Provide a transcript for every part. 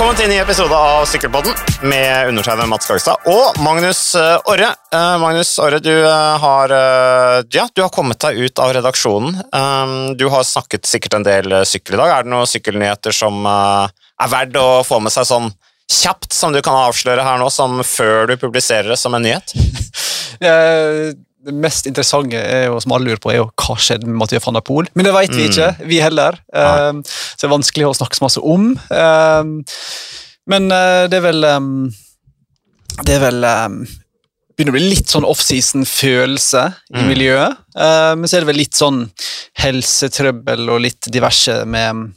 Velkommen til en ny episode av Sykkelpodden med undertegnede Mats Gagstad og Magnus eh, Orre. Eh, Magnus Orre, du eh, har, ja, du har kommet deg ut av redaksjonen. Du har snakket sikkert en del sykkel i dag. Er det noen sykkelnyheter som er verdt å få med seg sånn kjapt, som du kan avsløre her nå, som før du publiserer det som en nyhet? Det mest interessante er jo, som alle lurer på, er jo hva skjedde med Mathieu van der Poel. Men det vet vi Mm. ikke, vi heller. Um, Så det er vanskelig å snakke så masse om. Um, Men uh, det er vel um, Det er vel begynner å bli litt sånn offseason-følelse i Mm. miljøet. Eh, Men så er det vel litt sånn helsetrøbbel og litt diverse med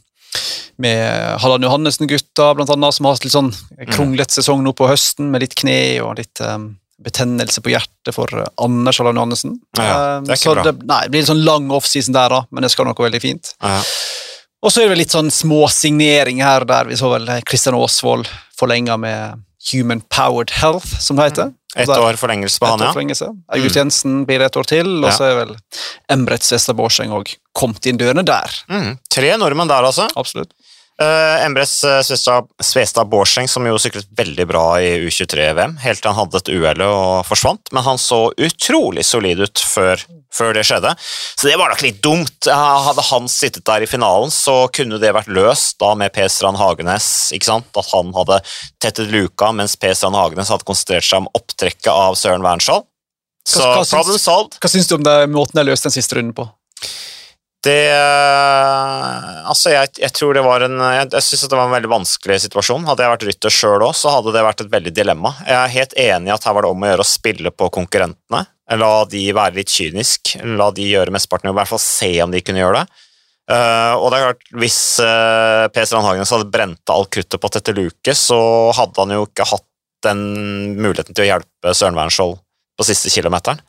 med Halland Johannessen-gutta, blant annet, som har hatt litt sånn kronglete sesong nå på høsten, med litt kne og litt eh, betennelse på hjertet for eh, Anders Halland Johannessen. Ja, det Eh, så. Det, nei, det blir en sånn lang offseason der, da, men det skal nok gå veldig fint. Ja. Og så er det vel litt sånn småsignering her der. Vi så vel Kristian Aasvold forlenga med Human Powered Health, som det heter. Et Og år forlengelse på et han, ja. forlengelse. August Jensen blir det et år til, og Ja. så er vel Embretts Vestaborseng òg kommet inn dørene der. Mm. Tre nordmenn der, altså. Absolutt. Uh, Embres uh, Svestad, Svestad Bårdseng, som jo syklet veldig bra i U23-VM, helt til han hadde et uhell og forsvant, men han så utrolig solid ut før, før det skjedde. Så det var nok litt dumt. Hadde han sittet der i finalen, så kunne det vært løst da med Per Strand Hagenes, ikke sant? At han hadde tettet luka, mens Per Strand Hagenes hadde konsentrert seg om opptrekket av Søren Wernskjold. Så Hva- hva syns- Hva syns du om det, måten de løste den siste runden på? Det eh, Altså, jeg, jeg tror det var en Jeg, jeg synes det var en veldig vanskelig situasjon. Hadde jeg vært rytter sjøl òg, så hadde det vært et veldig dilemma. Jeg er helt enig i at her var det om å gjøre å spille på konkurrentene. La de være litt kynisk. La de gjøre mesteparten, i hvert fall se om de kunne gjøre det. Uh, og det er klart, hvis uh, Per Strand hadde brent alt kruttet på Tette Luke, så hadde han jo ikke hatt den muligheten til å hjelpe Søren Wernskjold på siste kilometeren.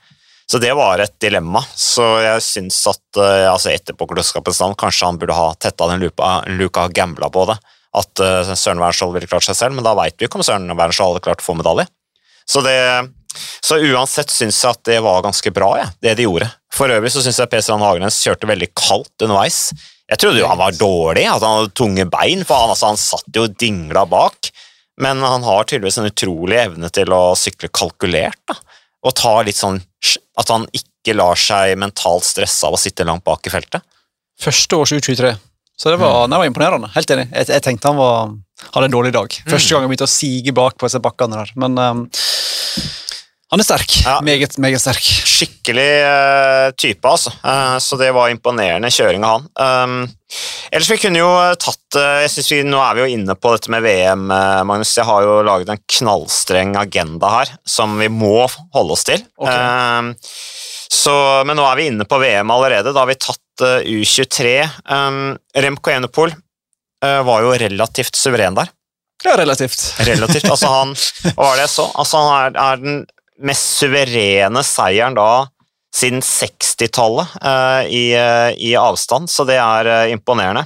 Så det var et dilemma. Så jeg syns at uh, altså etterpåklokskapens navn kanskje han burde ha tetta den lupa, luka og gambla på det. At uh, Søren Wernskjold ville klart seg selv, men da veit vi ikke om Søren Wernskjold hadde klart å få medalje. Så, det, så uansett syns jeg at det var ganske bra, ja, det de gjorde. For øvrig så syns jeg Per Strand Hagenes kjørte veldig kaldt underveis. Jeg trodde jo han var dårlig, at han hadde tunge bein, for han, altså, han satt jo dingla bak. Men han har tydeligvis en utrolig evne til å sykle kalkulert. da og ta litt sånn At han ikke lar seg mentalt stresse av å sitte langt bak i feltet. Første års U23. Så det var, det var imponerende. Helt enig. Jeg, jeg tenkte han var, hadde en dårlig dag. Første gang han begynte å sige bak på disse bakkene der. Men ehm, han er sterk. Ja. Meget, meget sterk. Skikkelig uh, type, altså. Uh, så det var imponerende kjøring av han. Um, ellers vi kunne jo tatt uh, jeg synes vi, Nå er vi jo inne på dette med VM, Magnus. Jeg har jo laget en knallstreng agenda her som vi må holde oss til. Okay. Um, så, men nå er vi inne på VM allerede. Da har vi tatt eh, U23. Um, Remco Enepol var jo relativt suveren der. Ja, relativt. Relativt. Altså han, hva var det jeg så? Altså han er, er den mest suverene seieren da siden 60-tallet uh, i, uh, i avstand, så det er uh, imponerende.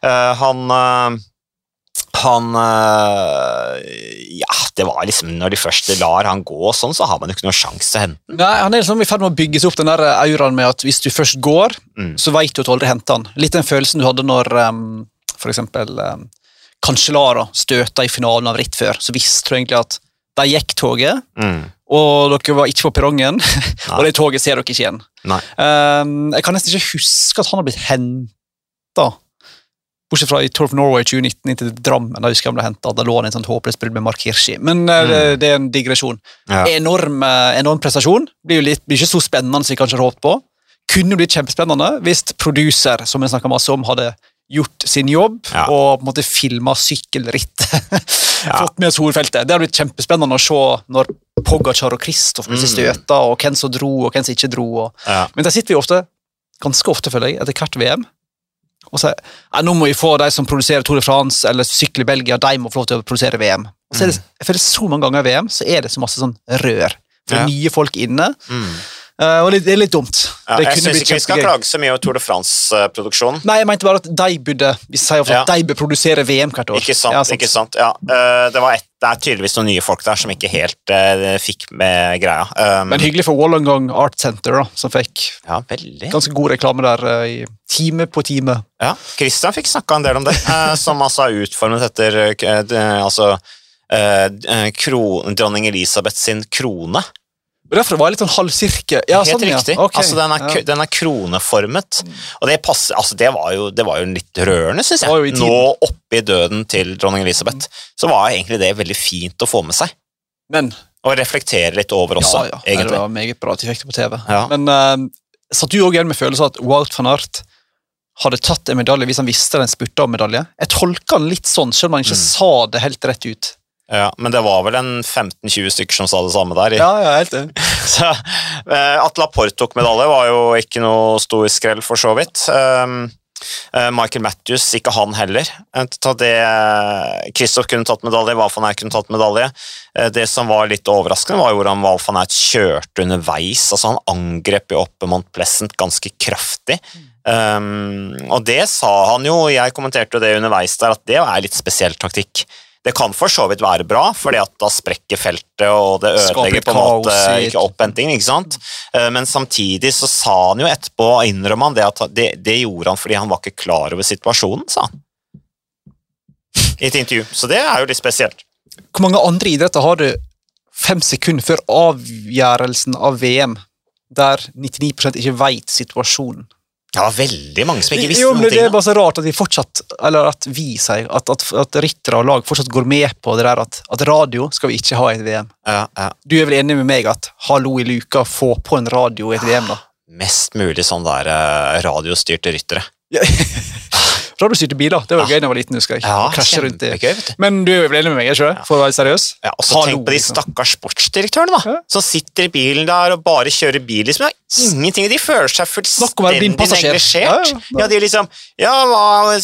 Eh, han eh, han eh, Ja, det var liksom Når de først lar han gå og sånn, så har man jo ikke noen sjanse til å hente. Nei, Han er liksom i ferd med å bygge seg opp den der auraen med at hvis du først går, Mm. så vet du at du aldri henter han. Litt den følelsen du hadde når um, for eksempel um, Cancellara støta i finalen av ritt før. Så visste du egentlig at de gikk toget, Mm. og dere var ikke på perrongen. og det toget ser dere ikke igjen. Um, jeg kan nesten ikke huske at han har blitt henta. Bortsett fra i Tour of Norway 2019 inntil Drammen. Da husker jeg ble hentet. Da lå han i en sånn håpløst brudd med Mark Hirschi. Men mm. det, det er en digresjon. Ja. Enorm, enorm prestasjon. Blir jo litt, blir ikke så spennende som vi kanskje hadde håpet på. Kunne blitt kjempespennende hvis producer som jeg snakket masse om, hadde gjort sin jobb Ja. og på en måte filma sykkelrittet. Fått med oss hovedfeltet. Det hadde blitt kjempespennende å se når Pogacar og Kristoff mm. støta, og hvem som dro og hvem som ikke dro. Og... Ja. Men der sitter vi ofte, ganske ofte føler jeg, etter hvert VM og sier «Nei, nå må vi få de som produserer Tour de France eller sykler Belgia, de må få lov til å produsere VM. Og så er det, jeg føler Så mange ganger i VM så er det så masse sånn rør. For nye folk inne. Mm. Eh, og det, det er litt dumt. Ja, jeg syns ikke vi skal klage så mye over Tour de France-produksjonen. Nei, jeg mente bare at de burde vi sier at Ja. de bør produsere VM hvert år. Ikke sant, Ja, ikke sant. Ja. Uh, det, var et, det er tydeligvis noen nye folk der som ikke helt uh, fikk med greia. Um, Men hyggelig for Wollongong Art Center, da, som fikk ja, veldig. ganske god reklame der i time på time. Ja, Christian fikk snakka en del om det, som altså er utformet etter altså, eh, eh, kro, dronning Elisabeth sin krone. Derfor var jeg litt sånn halvsirkel. Ja, Helt sånn, ja. riktig. Altså, den, er, ja. den er kroneformet. Og det, passer, altså, det, var jo, det var jo litt rørende, syns Det jeg. Nå oppi døden til dronning Elisabeth, så var egentlig det veldig fint å få med seg. Men Og reflektere litt over også, ja, ja, det egentlig. var meget bra at de fikk det på TV. Men uh, satt du òg igjen med følelsen at Wout van Art hadde tatt en medalje hvis han visste den spurta om medalje? Jeg tolka han litt sånn, selv om han ikke Mm. sa det helt rett ut. Ja, men det var vel en 15-20 stykker som sa det samme der. Ja, ja, helt enig. Så, eh, at Laporte tok medalje, var jo ikke noe stor skrell, for så vidt. Um, eh, Michael Matthews, ikke han heller. Eh, Kristoff kunne tatt medalje, Val van Eyck kunne tatt medalje. Eh, Det som var litt overraskende, var hvordan Val van Eyck kjørte underveis. altså Han angrep jo oppe Mont Pleasant ganske kraftig. Um, og det sa han jo, jeg kommenterte jo det underveis der, at det er litt spesiell taktikk. Det kan for så vidt være bra, at da sprekker feltet, og det ødelegger på en måte ikke opphentingen, ikke sant? Eh, Men samtidig så sa han jo etterpå, innrømmer han det, at det, det gjorde han fordi han var ikke klar over situasjonen, sa han. I et intervju. Så det er jo litt spesielt. Hvor mange andre idretter har du fem sekunder før avgjørelsen av VM, der 99% ikke veit situasjonen? Det var veldig mange som ikke visste Jo, men noen det er bare så rart at vi fortsatt, eller at vi sier, at, at, at ryttere og lag fortsatt går med på det der at, at radio skal vi ikke ha i et VM. Ja, ja. Du er vel enig med meg at hallo i luka, få på en radio i et VM, da? Mest mulig sånn der eh, radiostyrte ryttere. Radiostyrte biler, det var gøy da jeg var liten, husker jeg. Ja, krasje rundt det. Gøy, du. Men du er vel enig med meg, ikke? For å være seriøs? Ja, og så tenk på de liksom. stakkars sportsdirektørene, da. Ja. Som sitter i bilen der og bare kjører bil. liksom. Er ingenting, De føler seg fullstendig engasjert neglisjert. Ja, Ja, ja, ja. de liksom Ja,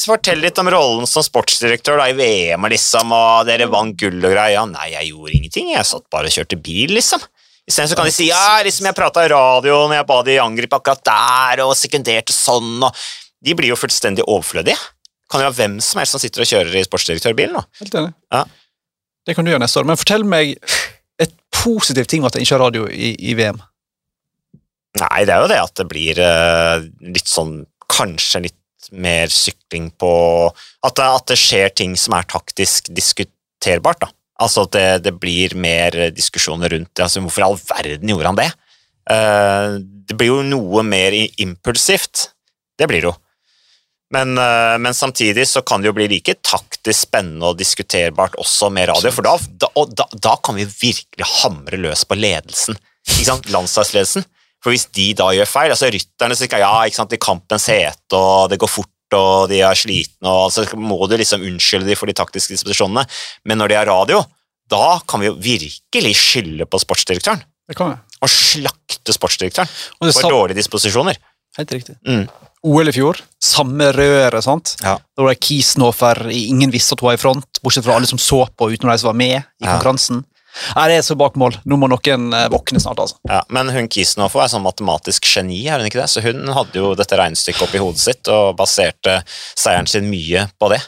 fortell litt om rollen som sportsdirektør da i VM, liksom, og dere vant gull og greier. Ja, nei, jeg gjorde ingenting. Jeg satt bare og kjørte bil, liksom. Isteden så kan de si ja, liksom jeg prata i radioen, jeg ba de angripe akkurat der, og sekunderte sånn, og De blir jo fullstendig overflødige. Kan jo ha hvem som helst som sitter og kjører i sportsdirektørbilen. nå. Helt enig. Ja. Det kan du gjøre neste år. Men fortell meg et positivt ting med at jeg ikke har radio i, i VM. Nei, det er jo det at det blir uh, litt sånn Kanskje litt mer sykling på At det, at det skjer ting som er taktisk diskuterbart, da. Altså at det, det blir mer diskusjoner rundt det. Altså, hvorfor i all verden gjorde han det? Uh, det blir jo noe mer impulsivt. Det blir det jo. Men, eh, men samtidig så kan det jo bli like taktisk spennende og diskuterbart også med radio, for da, da, da, kan vi virkelig hamre løs på ledelsen. Ikke sant? Landslagsledelsen. For hvis de da gjør feil, altså rytterne sier ja, ikke sant, i kampens hete, og det går fort, og de er slitne, og så må du liksom unnskylde dem for de taktiske disposisjonene, men når de har radio, da kan vi jo virkelig skylde på sportsdirektøren, Det kan vi. og slakte sportsdirektøren for dårlige disposisjoner. Helt riktig. Mm. OL i fjor, samme røret, sant? Ja. Da var det Kisnofer, ingen visste at hun var i front, bortsett fra alle som så på utenom de som var med i konkurransen. Nei, det er så bak mål. Nå må noen eh, våkne snart, altså. Ja, men hun Kisnofer er sånn matematisk geni, er hun ikke det? Så hun hadde jo dette regnestykket oppi hodet sitt og baserte seieren sin mye på det.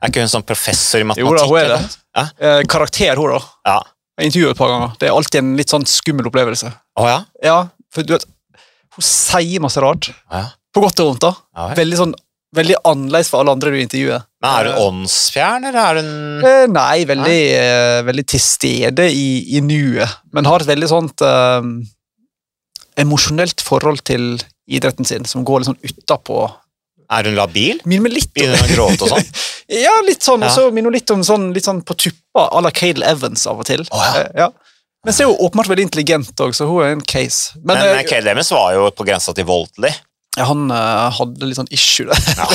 Er ikke hun sånn professor i matematikk? Jo da, hun er det. Ja. Eh, karakter, hun, da. Ja. Jeg intervjuet et par ganger. Det er alltid en litt sånn skummel opplevelse. Å ja? Ja, for du vet, hun sier masse rart. Ja. På godt og vondt, da. Ja. Veldig sånn, veldig annerledes for alle andre du intervjuer. Men er hun åndsfjern, eller er hun Eh, nei, veldig, eh, veldig til stede i, i nuet, men har et veldig sånt eh, emosjonelt forhold til idretten sin, som går litt sånn utapå. Er hun labil? Minner meg litt om Begynner hun å gråte og sånn? Ja, litt sånn, og så minner hun litt om sånn, litt sånn på tuppa à la Cale Evans av og til. Å, ja. Eh, ja. Men så er hun åpenbart veldig intelligent òg, så hun er en case. Men, Men eh, eh, Cale Demons var jo på grensa til voldelig. Ja, han uh, hadde litt sånn issue der. Ja.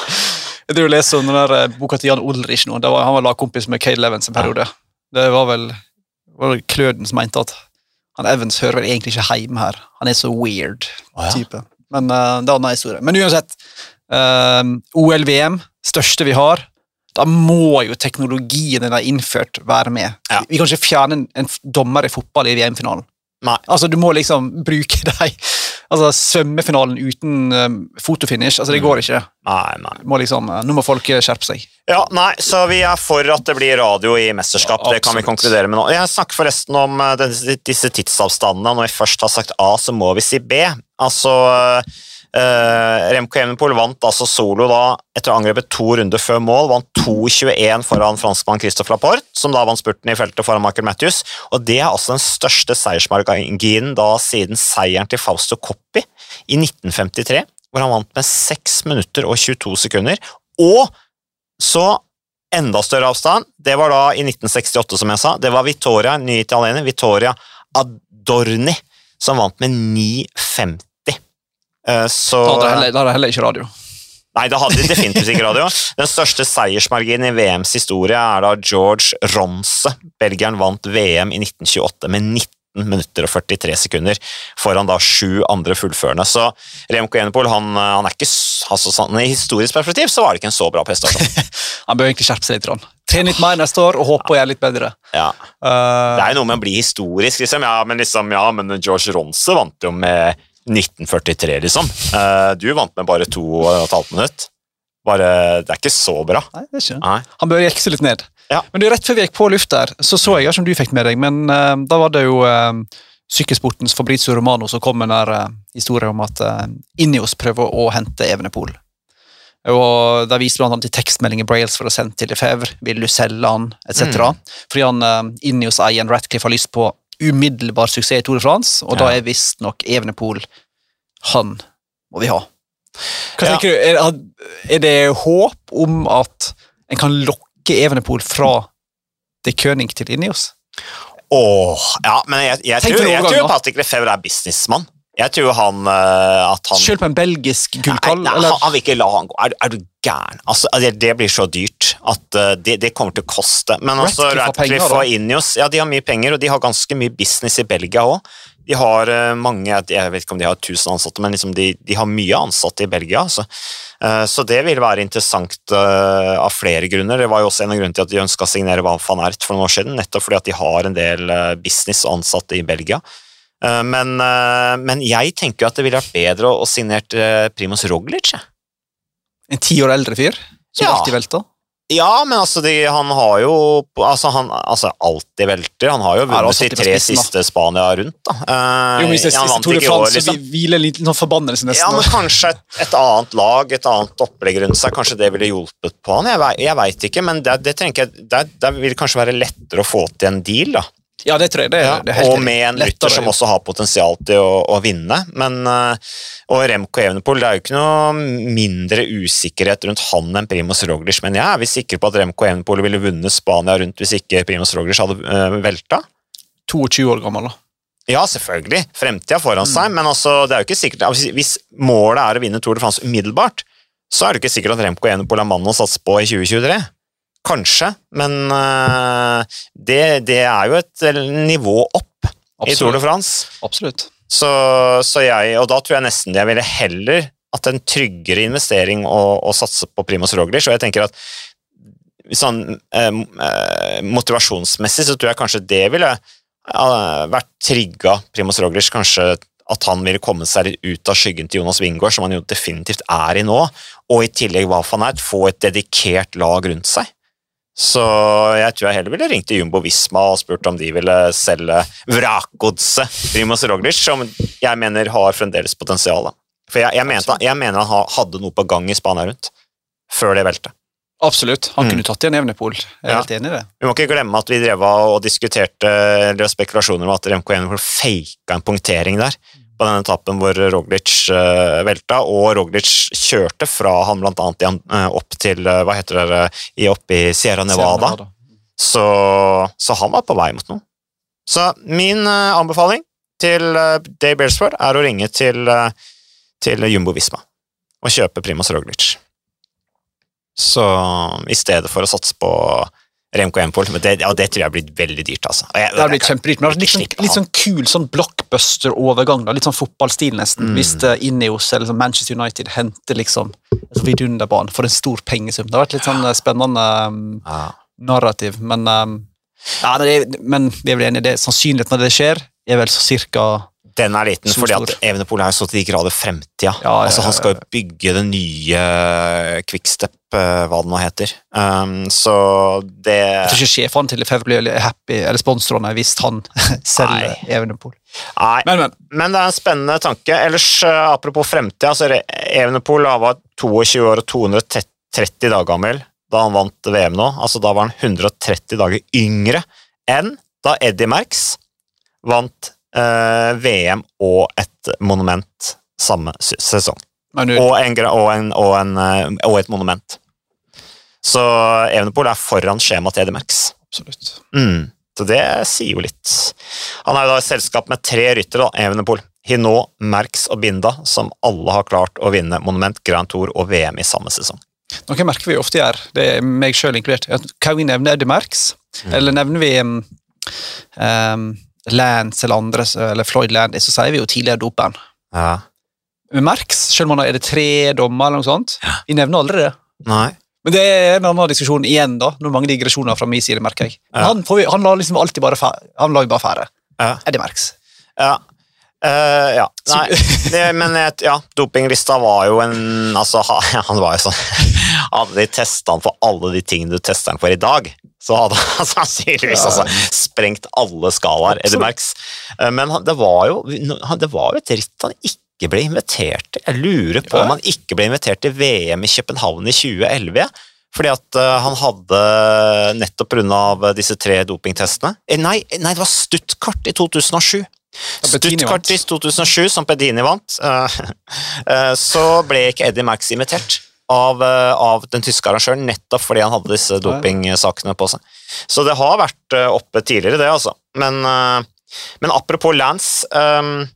Jeg driver og leser om den der eh, boka til Jan Ulrich nå. Var, han var lagkompis med Cale Evans en periode. Det var vel, var vel Kløden som mente at han Evans hører vel egentlig ikke hjemme her. Han er så weird Å, ja. type. Men uh, det er en annen historie. Men uansett, Uh, OL-VM, største vi har, da må jo teknologien den har innført, være med. Ja. Vi kan ikke fjerne en, en dommer i fotball i VM-finalen. Nei. Altså, du må liksom bruke deg Altså, svømmefinalen uten um, fotofinish, altså det går ikke. Nei, nei. Må liksom, uh, nå må folk uh, skjerpe seg. Ja, nei, Så vi er for at det blir radio i mesterskap. Ja, det kan vi konkludere med nå. Jeg snakker forresten om eh, disse, tidsavstandene. Når vi først har sagt A, så må vi si B. Altså eh, Remco Evenepool vant altså solo da etter å angrepet to runder før mål. Vant 2,21 foran franskmann Christophe Laporte, som da vant spurten i feltet foran Michael Matthews. Og Det er altså den største seiersmarginen da siden seieren til Fausto Coppi i 1953, hvor han vant med 6 minutter og 22 sekunder. Og så enda større avstand, det var da i 1968, som jeg sa. Det var Vittoria, ny italiener, Vittoria Adorni, som vant med 9,50. Eh, Så Da hadde jeg heller, jeg heller ikke radio. Nei, det hadde de definitivt ikke radio. Den største seiersmarginen i VMs historie er da George Ronse. Belgieren vant VM i 1928 med 19 minutter og 43 sekunder foran da sju andre fullførende. Så Remco Enepol han, han er ikke altså, sånn, I historisk perspektiv så var det ikke en så bra prestasjon. Han bør egentlig skjerpe seg litt. Trene litt mer neste år og håpe å gjøre litt bedre. Ja. Uh, Det er jo noe med å bli historisk, liksom. Ja, men, liksom, ja, men George Ronse vant jo med 1943, liksom. Eh, du vant med bare to og et halvt minutt. Bare, det er ikke så bra. nei, det er ikke. Nei. Han bør jekse litt ned. Ja. Men det er rett før vi gikk på luft her, så så jeg, ikke om du fikk med deg, men uh, da var det jo uh, sykkelsportens Fabrizio Romano som kom med den der uh, historien om at uh, Ineos prøver å hente Evenepool. Og Da viste annet i tekstmeldinger Brails for å sende til Lefebvre, vil du selge han, etc. Mm. Fordi han uh, Ineos-eieren Ratcliffe har lyst på umiddelbar suksess i Tour de France, og da Ja. er visstnok Evenepool han må vi ha. Hva Ja. tenker du? Er, er det håp om at en kan lokke Evenepool fra det König til Ineos? Åh, ja, men jeg, jeg, jeg tror, jeg tror da. Patrick Lefebvre er businessmann. Jeg tror han eh, at han Selv på en belgisk gullkall? nei, han, vil ikke la han gå. Er, er du gæren? Altså, det, det blir så dyrt at eh, det, det kommer til å koste. Men også Ratcliffe penger, Ratcliffe og Ineos ja, de har mye penger, og de har ganske mye business i Belgia òg. De har eh, mange Jeg vet ikke om de har 1000 ansatte, men liksom de, de har mye ansatte i Belgia. Altså. Eh, så det vil være interessant av flere grunner. Det var jo også en av grunnene til at de ønska å signere Van Ert for noen år siden, nettopp fordi at de har en del business ansatte i Belgia. Eh, Men, eh, men jeg tenker jo at det ville vært bedre å, å signere Primus Primoz Roglic. En ti år eldre fyr som Ja. alltid velter? Ja, men altså, de, han har jo altså, han, altså, alltid velter. Han har jo vunnet de tre spissen, siste Spania rundt, da. Eh, Jo, men hvis det han vant ikke i år, France, så liksom. vi hviler litt sånn forbannelse nesten. Ja, men kanskje et, et annet lag, et annet opplegg rundt seg, kanskje det ville hjulpet på han. Jeg, jeg veit ikke, men det, det jeg, det, det vil kanskje være lettere å få til en deal, da. Ja, det tror jeg. Det, er- Ja, det er helt og med en lytter som også har potensial til å, å vinne. Men, eh, og Remco Evenepool, det er jo ikke noe mindre usikkerhet rundt han enn Primoz Roglic, men jeg er vi sikker på at Remco Evenepool ville vunnet Spania rundt hvis ikke Primoz Roglic hadde uh, velta. 22 år gammel, da. Ja, selvfølgelig. Fremtida foran Mm. seg, men altså, det er jo ikke sikkert Hvis målet er å vinne Tour de France umiddelbart, så er det ikke sikkert at Remco Evenepool er mannen å satse på i 2023. Kanskje, men eh, det, det er jo et eh, nivå opp i Tour de Absolutt. France. Absolutt. Så, så jeg, og da tror jeg nesten jeg ville heller at en tryggere investering å, å satse på Primoz Roglic, og jeg tenker at sånn eh, eh, motivasjonsmessig så tror jeg kanskje det ville eh, vært trigga Primoz Roglic, kanskje at han ville komme seg litt ut av skyggen til Jonas Wingård, som han jo definitivt er i nå, og i tillegg hva han er, få et dedikert lag rundt seg. Så jeg tror jeg heller ville ringt til Jumbo Visma og spurt om de ville selge vrakgodset Primoz Roglic, som jeg mener har fremdeles potensial. For jeg, jeg, mente, jeg mener han hadde noe på gang i Spania rundt, før det velte. Absolutt. Han Mm. kunne tatt igjen Evenepool. Jeg er Ja. helt enig i det. Vi må ikke glemme at vi drev og diskuterte eller spekulasjoner om at Remco Evenepool faka en punktering der på den etappen hvor Roglic eh, velta, og Roglic kjørte fra han igjen, eh, opp til eh, hva heter det, i, opp i Sierra Nevada. Så, så han var på vei mot noe. Så min anbefaling til Dave Beresford er å ringe til, til Jumbo Visma og kjøpe Primoz Roglic. Så i stedet for å satse på Remco Empol, men det, ja, det tror jeg har blitt veldig dyrt, altså. Og jeg- Det har blitt kjempedyrt, men er litt, sånn, litt sånn kul sånn blockbuster-overgang. Litt sånn fotballstil, nesten. Mm. Hvis uh, Ineos eller liksom Manchester United henter liksom en vidunderbarn for en stor pengesum. Det har vært litt sånn eh, spennende um, Ja. narrativ, men um, ja, det Men vi er vel enige, det, sannsynligheten av det skjer, er vel så cirka Den er liten, fordi at Evenepool er jo så til de grader fremtida. Ja, ja, altså, han skal jo bygge det nye Quickstep, eh, hva det nå heter. Um, så det Jeg tror ikke sjefene til Lefebvre blir happy, eller sponsorene, hvis han selger. Evenepool. Nei, Men, men. men det er en spennende tanke. Ellers, eh, apropos fremtida, så Evenepool var 22 år og 230 dager gammel da han vant VM nå. Altså, da var han 130 dager yngre enn da Eddie Merx vant eh, VM og et monument samme sesong. du, Og, en, og, en, og, en, eh, og et monument. Så Evenepool er foran skjemaet til Eddie absolutt. Mm. Så det sier jo litt. Han er jo da i selskap med tre ryttere, Evenepool. Hinault, Merx og Binda, som alle har klart å vinne Monument, Grand Tour og VM i samme sesong. Noe merker vi ofte gjør, det er meg sjøl inkludert. Kan vi nevne Eddie Merx? Mm. eller nevner vi um, um, Lance eller andre, eller Floyd Landis, så sier vi jo tidligere doperen. Ja. Merckx, selv om han er det tre dommer eller noe sånt, vi nevner aldri det. Nei. Men det er en annen diskusjon igjen, da. Når mange digresjoner fra min side, merker jeg. Ja. Han, får vi, han lar liksom alltid bare fære. Han vi bare fære. Ja. Eddie Merckx. Ja. Uh, ja. Nei, det, men et- ja, dopinglista var jo en Altså, ha- han var jo sånn Hadde de testa han for alle de tingene du tester han for i dag, så hadde han sannsynligvis altså, sprengt alle skalaer, Eddie. Merckx. Eh, Men det var jo det var jo et ritt han ikke ble invitert til. Jeg lurer på om han ikke ble invitert til VM i København i 2011. Fordi at eh, han hadde, nettopp pga. disse tre dopingtestene eh, Nei, nei, det var Stuttgart i 2007. Stuttgart i 2007, som Pedini vant, eh, eh, så ble ikke Eddie Merckx invitert av, eh, av den tyske arrangøren, nettopp fordi han hadde disse doping-sakene på seg. Så det har vært eh, oppe tidligere, det, altså. Men, eh, men apropos Lance, um,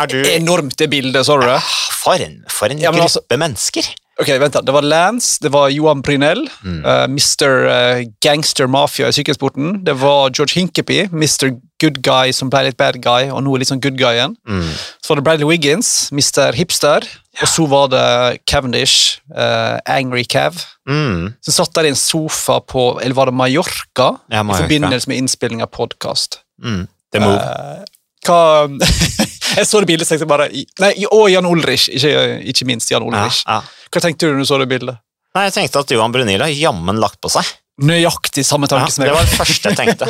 er du Enormt det bildet, så du det? For en, for en Ja, men altså- gruppe mennesker! Ok, vent da. Det var Lance, det var Johan Brynell, Mm. uh, Mr. eh, Gangster Mafia i sykkelsporten. Det var George Hinkepy, Mr. Good Guy som ble litt bad guy, og nå er litt sånn good guy igjen. Mm. Så var det Bradley Wiggins, Mr. Hipster, og så var det Cavendish, uh, Angry Cav. Mm. Satt der i en sofa på, eller var det Mallorca, Ja, i forbindelse med innspilling av podcast. Mm. The move. Eh, hva Jeg så det bildet, så tenkte bare Nei, og Jan Ulrich, ikke, ikke minst Jan ja, Ulrich. ja. Hva tenkte du når du så det bildet? Nei, jeg tenkte at Johan Brunil har jammen lagt på seg. Nøyaktig samme Ja, tanke som det var det første jeg tenkte.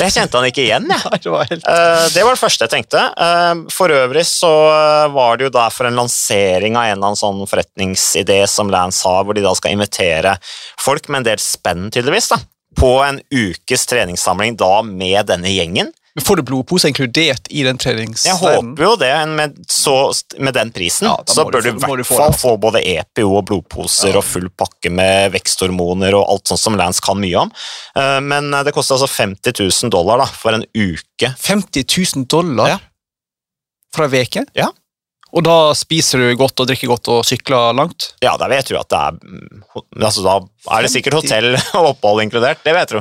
Jeg kjente han ikke igjen, jeg. Nei, det var helt Eh, det var det første jeg tenkte. Eh, for øvrig så eh, var det jo da for en lansering av en eller annen sånn forretningsidé som Lance har, hvor de da skal invitere folk med en del spenn, tydeligvis, da, på en ukes treningssamling da med denne gjengen. Men Får du blodpose inkludert i den Jeg håper jo det, med, så, med den prisen, Ja, så bør du i hvert fall få både EPO og blodposer Ja. og full pakke med veksthormoner og alt sånt som Lance kan mye om. Eh, Men det koster altså 50 000 dollar da, for en uke. 50 000 dollar Ja. fra ei uke? Ja. Og da spiser du godt og drikker godt og sykler langt? Ja, da vet du at det er mm, altså Da er det sikkert hotell og opphold inkludert, det vet du.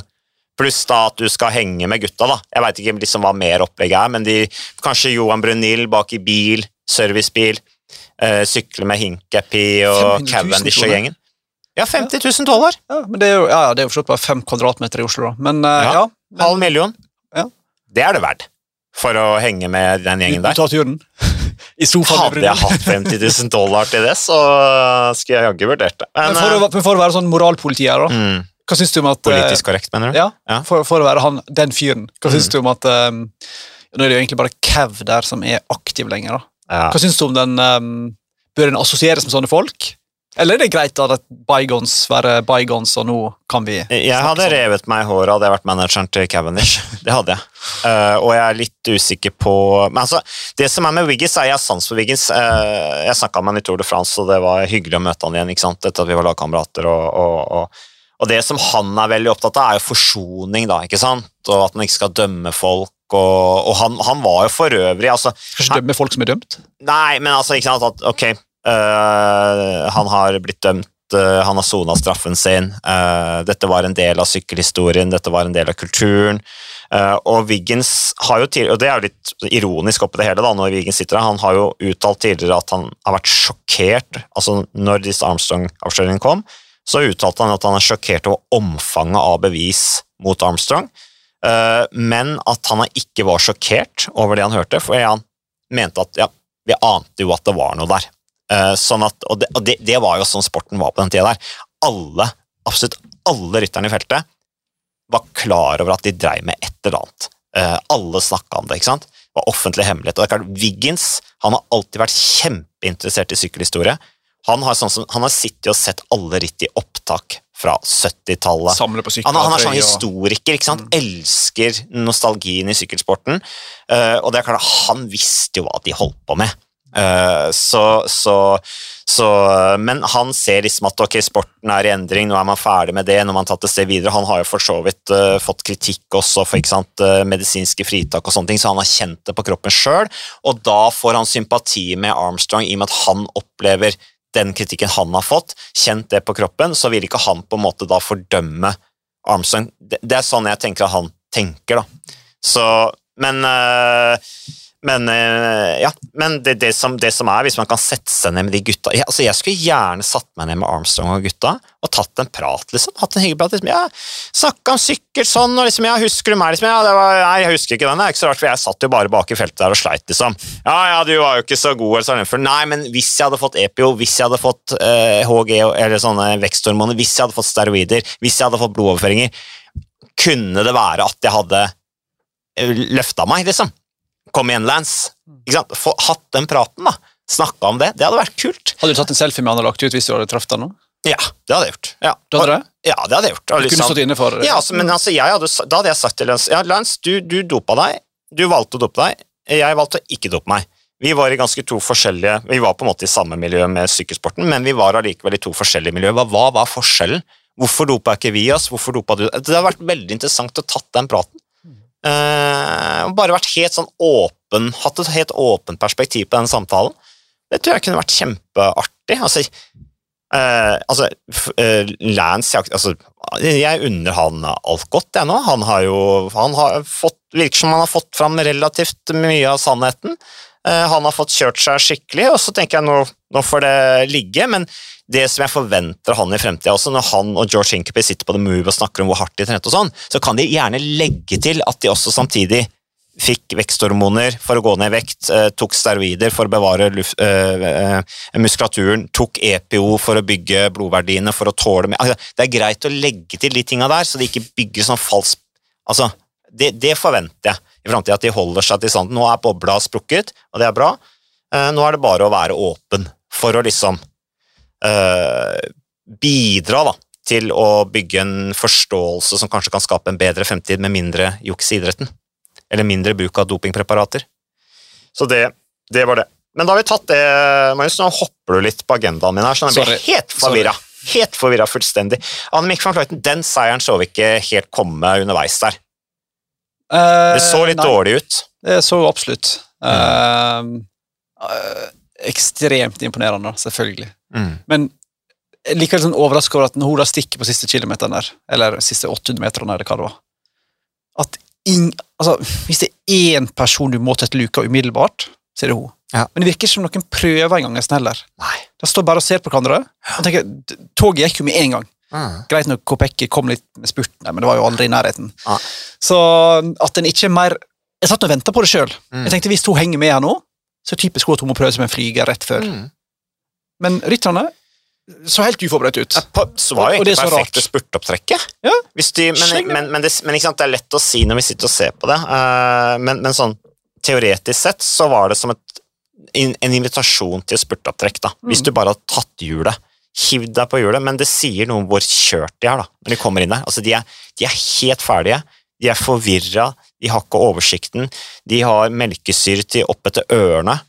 Pluss da at du skal henge med gutta, da. Jeg veit ikke liksom hva mer opplegget er, men de, kanskje Johan Brunil bak i bil, servicebil, øh, sykle med Hinkepi og Cavendish og gjengen. Ja, 50 000 dollar! Ja, men det er jo ja, det er jo forstått bare fem kvadratmeter i Oslo, da. Men øh, Ja. ja. men, Halv million. Ja. Det er det verdt for å henge med den gjengen der. tar turen i sofaen Hadde jeg hatt 50 000 dollar til det, så skulle jeg jaggu vurdert det. Men Men, for, å, for å være sånn moralpoliti her, da. eh, mm, Hva syns du om at eh, politisk korrekt, mener du? Ja, Ja. For, for å være han, den fyren. Hva syns Mm. du om at um, Nå er det jo egentlig bare Kev der som er aktiv lenger. da. Ja. Hva syns du om den um, Bør den assosieres med sånne folk? Eller er det greit at bygons være bygons, og nå kan vi Jeg hadde sånn? revet meg i håret hadde jeg vært manageren til Cavendish. Det hadde jeg. Uh, og jeg er litt usikker på Men altså, det som er med Wiggins, er jeg har sans for Wiggins. Uh, jeg snakka med han i Tour de France, og det var hyggelig å møte han igjen. ikke sant? Etter at vi var lagkamerater. Og, og, og, og det som han er veldig opptatt av, er jo forsoning, da. ikke sant? Og at han ikke skal dømme folk. Og, og han, han var jo for øvrig altså, Skal ikke dømme folk som er dømt? Nei, men altså, ikke sant at Ok, øh, han har blitt dømt, øh, han har sona straffen sin. øh, dette var en del av sykkelhistorien, dette var en del av kulturen. øh, og Wiggins har jo tidligere, og det er jo litt ironisk oppi det hele, da, når Wiggins sitter her, han har jo uttalt tidligere at han har vært sjokkert. altså Når disse Armstrong-avsløringene kom, så uttalte han at han er sjokkert over omfanget av bevis mot Armstrong. Eh, men at han ikke var sjokkert over det han hørte, for han mente at ja, vi ante jo at det var noe der. Eh, sånn at, og det, og det, det var jo sånn sporten var på den tida der. Alle, absolutt alle rytterne i feltet var klar over at de dreiv med et eller annet. Eh, alle snakka om det. ikke sant? Det var offentlig hemmelighet. Og det er klart, Wiggins han har alltid vært kjempeinteressert i sykkelhistorie. Han har, sånn som, han har sittet og sett alle ritt i opptak fra 70-tallet. Samle på Han, han er sånn historiker, ikke sant? elsker nostalgien i sykkelsporten. Uh, og det er klart, han visste jo hva de holdt på med. Eh, så, så, så, men han ser liksom at ok, sporten er i endring, nå er man ferdig med det. når man tatt et sted videre. Han har jo for så vidt uh, fått kritikk også for ikke sant, medisinske fritak, og sånne ting, så han har kjent det på kroppen sjøl. Og da får han sympati med Armstrong i og med at han opplever den kritikken han har fått, kjent det på kroppen, så vil ikke han på en måte da fordømme Armstrong. Det, det er sånn jeg tenker at han tenker, da. Så, men øh, men øh, ja, men det, det, som, det som er, hvis man kan sette seg ned med de gutta jeg, altså jeg skulle gjerne satt meg ned med Armstrong og gutta og tatt en prat, liksom. Hatt en hyggelig prat. Liksom, ja, Snakka om sykkel sånn, og liksom, ja, husker du meg? Liksom, ja, var, nei, jeg husker ikke den, det er ikke så rart, for jeg satt jo bare bak i feltet der og sleit, liksom. Ja, ja, du var jo ikke så god, eller sånn, for nei, men hvis jeg hadde fått EPO, hvis jeg hadde fått eh, HG eller sånne veksthormoner, hvis jeg hadde fått steroider, hvis jeg hadde fått blodoverføringer, kunne det være at jeg hadde løfta meg, liksom. Kom igjen, Lance. Få, hatt den praten, da. Snakka om det. Det hadde vært kult. Hadde du tatt en selfie med han og lagt ut hvis du hadde truffet han nå? Ja, det hadde jeg gjort. Ja, Du hadde det? Ja, det hadde jeg gjort. Og Du kunne stått inne for ja, altså, men altså, hadde, Da hadde jeg sagt til Lance ja, Lance, du, du dopa deg. Du valgte å dope deg. Jeg valgte å ikke dope meg. Vi var i ganske to forskjellige Vi var på en måte i samme miljø med sykkelsporten, men vi var allikevel i to forskjellige miljøer. Hva, hva var forskjellen? Hvorfor dopa ikke vi oss? Hvorfor dopa du Det har vært veldig interessant å tatt den praten. Eh, bare vært helt sånn åpen, hatt et helt åpent perspektiv på den samtalen. Det tror jeg kunne vært kjempeartig. Altså, eh, altså eh, Lance jeg, altså, jeg unner han alt godt, jeg nå. Han har jo han har fått, virker som han har fått fram relativt mye av sannheten. Eh, han har fått kjørt seg skikkelig, og så tenker jeg nå, nå får det ligge. Men det som jeg forventer av han i fremtida også, når han og George Hincapie sitter på The Move og snakker om hvor hardt de trente og sånn, så kan de gjerne legge til at de også samtidig fikk veksthormoner for å gå ned i vekt, eh, tok steroider for å bevare luft, eh, muskulaturen, tok EPO for å bygge blodverdiene for å tåle mer. Altså, det er greit å legge til de tinga der, så de ikke bygger sånn falsk Altså, det, det forventer jeg i framtida, at de holder seg til sånn. Nå er bobla sprukket, og det er bra. Nå er det bare å være åpen for å liksom bidra da, til å bygge en forståelse som kanskje kan skape en bedre fremtid med mindre juks i idretten. Eller mindre bruk av dopingpreparater. Så det, det var det. Men da har vi tatt det, Magnus, nå hopper du litt på agendaen min her, så jeg blir helt forvirra. Helt forvirra fullstendig. Annemiek van Vleuten, den seieren så vi ikke helt komme underveis der. Det så litt Eh, nei, dårlig ut. Det så absolutt. Eh, eh, ekstremt imponerende, selvfølgelig. Mm. Men likevel sånn overraska over at når hun da stikker på siste kilometeren der, eller siste 800 meterne, eller hva det var At ing, altså, Hvis det er én person du må tette luka umiddelbart, så er det hun. Ja. Men det virker ikke som noen prøver engang, heller. Nei. De står bare og ser på hverandre. Og tenker, Toget gikk jo med en gang. Mm. Greit nok Kopecky kom litt med spurten, men det var jo aldri i nærheten. Ja. Så at den ikke er mer Jeg satt og venta på det sjøl. Mm. Jeg tenkte hvis hun henger med her nå, så er det typisk at hun må prøve som en flyger rett før. Mm. Men rytterne så helt uforberedt ut. Ja, Så var jo egentlig det er perfekte spurtopptrekket. Ja. De, men, men, men, det, men det er lett å si når vi sitter og ser på det, uh, men, men sånn teoretisk sett så var det som et, en invitasjon til spurtopptrekk. da. Hvis Mm. du bare har tatt hjulet, hivd deg på hjulet, men det sier noe om hvor kjørt de er da, når de kommer inn der. Altså, de er, de er helt ferdige, de er forvirra, de har ikke oversikten, de har melkesyre til opp etter ørene,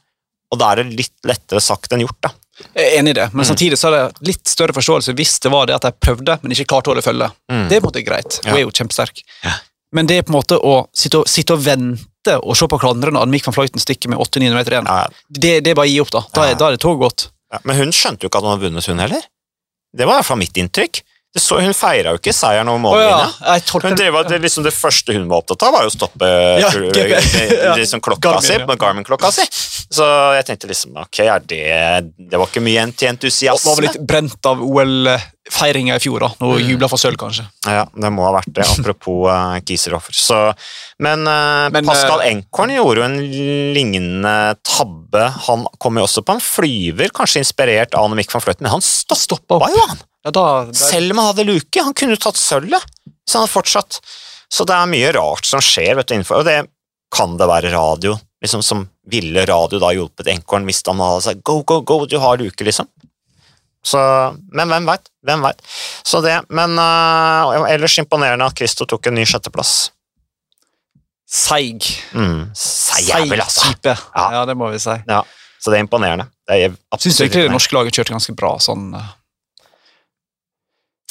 og da er det litt lettere sagt enn gjort. da. Jeg er enig i det, men Mm. samtidig så er det litt større forståelse hvis det var det at de prøvde, men ikke klarte å holde følge. Mm. Det er på en måte greit. Hun Ja. er jo kjempesterk. Ja. Men det er på en måte å sitte og, sitte og vente og se på hverandre når Annemiek van Fløyten stikker med 800 meter igjen. Ja, Det, det er bare å gi opp, da. Da er, da er det tog gått. Ja, men hun skjønte jo ikke at hun hadde vunnet, hun heller. Det var i hvert fall mitt inntrykk. Det så, hun feira jo ikke seieren over mållinja. ja, Hun drev, det, liksom det første hun var opptatt av, var jo å stoppe Ja, eh, ja. liksom klokka Garmin, si, ja. Garmin-klokka si. Så jeg tenkte liksom ok, det Det var ikke mye til Var vel litt brent av OL-feiringa i fjor, da. Noe mm. jubla for sølv, kanskje. Ja, det må ha vært det, apropos uh, Kieserhofer. Men, uh, Men, Pascal eh, Enkorn gjorde jo en lignende tabbe. Han kom jo også på en flyver, kanskje inspirert av Annemiek van Fløyten, men han stoppa Stoppa opp. jo, han! Ja, da, da, Selv om han hadde luke, han kunne tatt sølvet. Så han hadde fortsatt. Så det er mye rart som skjer, vet du, innenfor, og det kan det være radio. Liksom Som ville radio da hjulpet Enkorn hvis han hadde sagt go, go, go, du har luke, liksom. Så, men hvem veit? Hvem veit? Så det, men uh, ellers imponerende at Christo tok en ny sjetteplass. Seig. Mm, Seig jævel, altså. type. Ja. Ja. det må vi si. Ja, så det er imponerende. Det er absolutt Syns egentlig det norske laget kjørte ganske bra sånn eh,